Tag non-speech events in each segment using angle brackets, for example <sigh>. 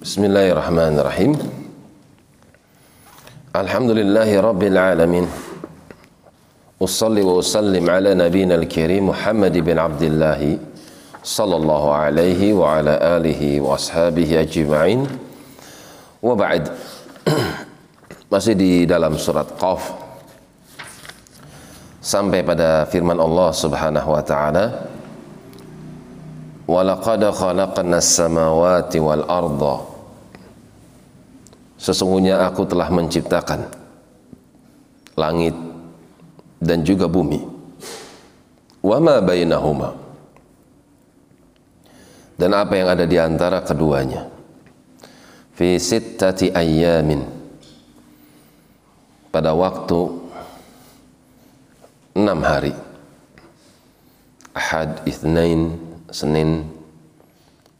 Bismillahirrahmanirrahim. Alhamdulillahi rabbil alamin. Ussalli wa usallim ala nabiyyina al-karim Muhammad bin Abdullah sallallahu alaihi wa ala alihi wa ashabihi ajma'in. Wa ba'd. <clears throat> Masih di dalam surat Qaf sampai pada firman Allah Subhanahu wa taala Walaqad khalaqna as-samawati wal arda Sesungguhnya aku telah menciptakan langit dan juga bumi. Wa ma bainahuma. Dan apa yang ada di antara keduanya. Fi sittati ayyamin. Pada waktu enam hari. Ahad, Ithnain, Senin,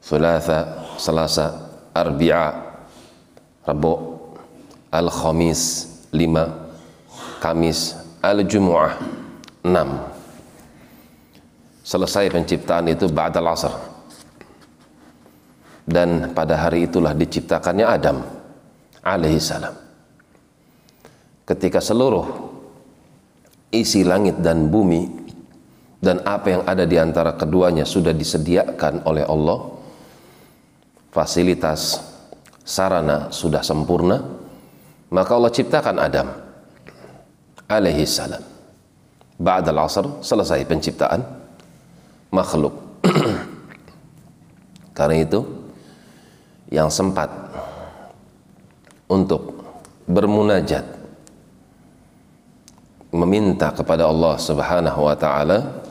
Thulatha, Selasa, Arbi'a, Rabu, Al-Khamis, lima, Kamis, Al-Jumu'ah, enam. Selesai penciptaan itu Ba'dal Asr. Dan pada hari itulah diciptakannya Adam alaihi salam. Ketika seluruh isi langit dan bumi dan apa yang ada di antara keduanya sudah disediakan oleh Allah fasilitas sarana sudah sempurna maka Allah ciptakan Adam alaihi salam. Ba'dal asr selesai penciptaan makhluk. <clears throat> Karena itu yang sempat untuk bermunajat meminta kepada Allah Subhanahu wa taala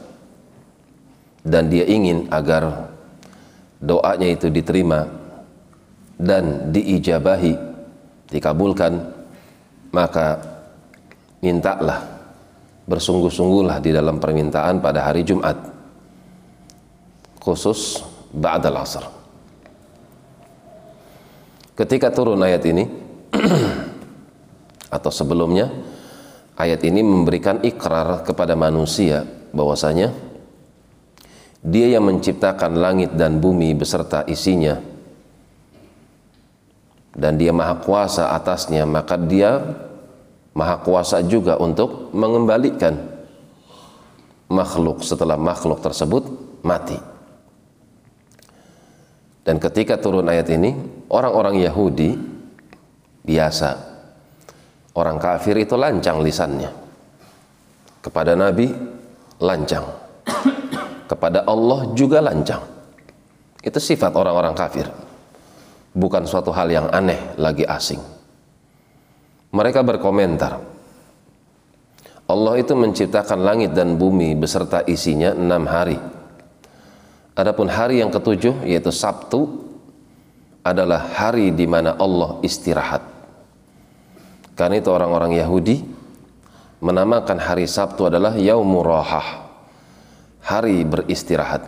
dan dia ingin agar doanya itu diterima dan diijabahi dikabulkan maka mintalah bersungguh-sungguhlah di dalam permintaan pada hari Jumat khusus ba'dal asr. Ketika turun ayat ini <clears throat> atau sebelumnya ayat ini memberikan ikrar kepada manusia bahwasanya dia yang menciptakan langit dan bumi beserta isinya dan dia maha kuasa atasnya maka dia maha kuasa juga untuk mengembalikan makhluk setelah makhluk tersebut mati dan ketika turun ayat ini orang-orang Yahudi biasa orang kafir itu lancang lisannya kepada Nabi lancang kepada Allah juga lancang. Itu sifat orang-orang kafir. Bukan suatu hal yang aneh lagi asing. Mereka berkomentar, Allah itu menciptakan langit dan bumi beserta isinya enam hari. Adapun hari yang ketujuh yaitu Sabtu adalah hari di mana Allah istirahat. Karena itu orang-orang Yahudi menamakan hari Sabtu adalah Yaumurahah hari beristirahat.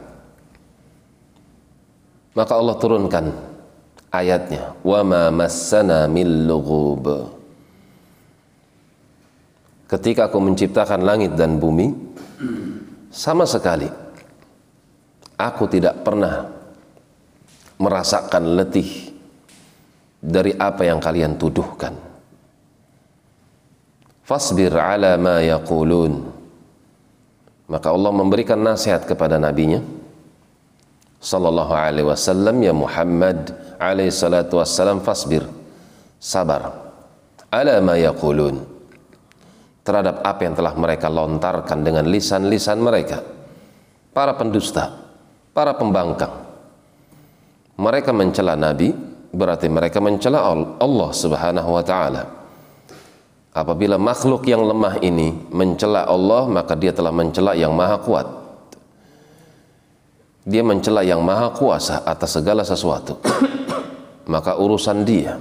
Maka Allah turunkan ayatnya, "Wa ma massana min lughub." Ketika aku menciptakan langit dan bumi, sama sekali aku tidak pernah merasakan letih dari apa yang kalian tuduhkan. Fasbir ala ma yaqulun maka Allah memberikan nasihat kepada nabinya sallallahu alaihi wasallam ya Muhammad alaihi salatu wassalam fasbir sabar. Ala ma yaqulun. Terhadap apa yang telah mereka lontarkan dengan lisan-lisan mereka. Para pendusta para pembangkang. Mereka mencela nabi berarti mereka mencela Allah Subhanahu wa taala. Apabila makhluk yang lemah ini mencela Allah, maka dia telah mencela yang maha kuat. Dia mencela yang maha kuasa atas segala sesuatu. Maka urusan dia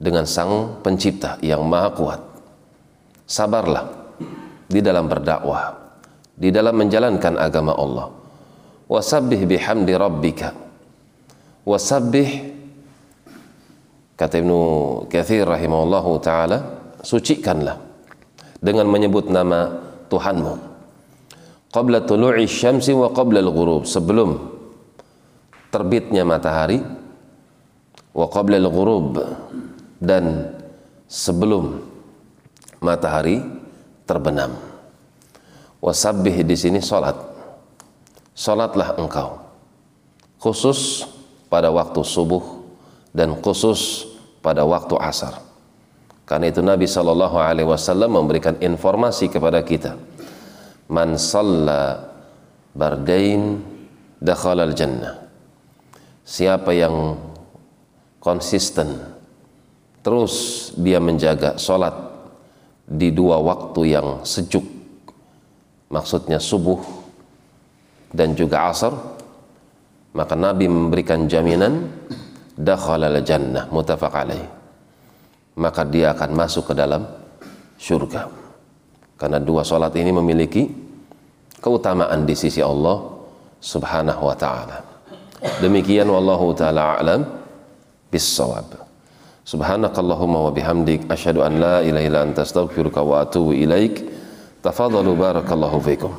dengan sang pencipta yang maha kuat. Sabarlah di dalam berdakwah, di dalam menjalankan agama Allah. Wasabbih bihamdi rabbika. Wasabbih kata Ibnu Katsir rahimahullahu taala sucikanlah dengan menyebut nama Tuhanmu qabla tulu'i syamsi wa qabla al-ghurub sebelum terbitnya matahari wa qabla al-ghurub dan sebelum matahari terbenam. Wasabbih di sini salat. Salatlah engkau khusus pada waktu subuh dan khusus pada waktu asar. Karena itu Nabi Shallallahu Alaihi Wasallam memberikan informasi kepada kita, man salla bardain dakhala al jannah. Siapa yang konsisten. Terus dia menjaga sholat di dua waktu yang sejuk. Maksudnya subuh dan juga asar. Maka Nabi memberikan jaminan dakhala jannah mutafaq alaih. Maka dia akan masuk ke dalam surga karena dua salat ini memiliki keutamaan di sisi Allah subhanahu wa ta'ala. Demikian wallahu ta'ala a'lam بالصواب. سبحانك اللهم وبحمدك أشهد أن لا إله إلا أنت أستغفرك وأتوب إليك. تفضلوا بارك الله فيكم.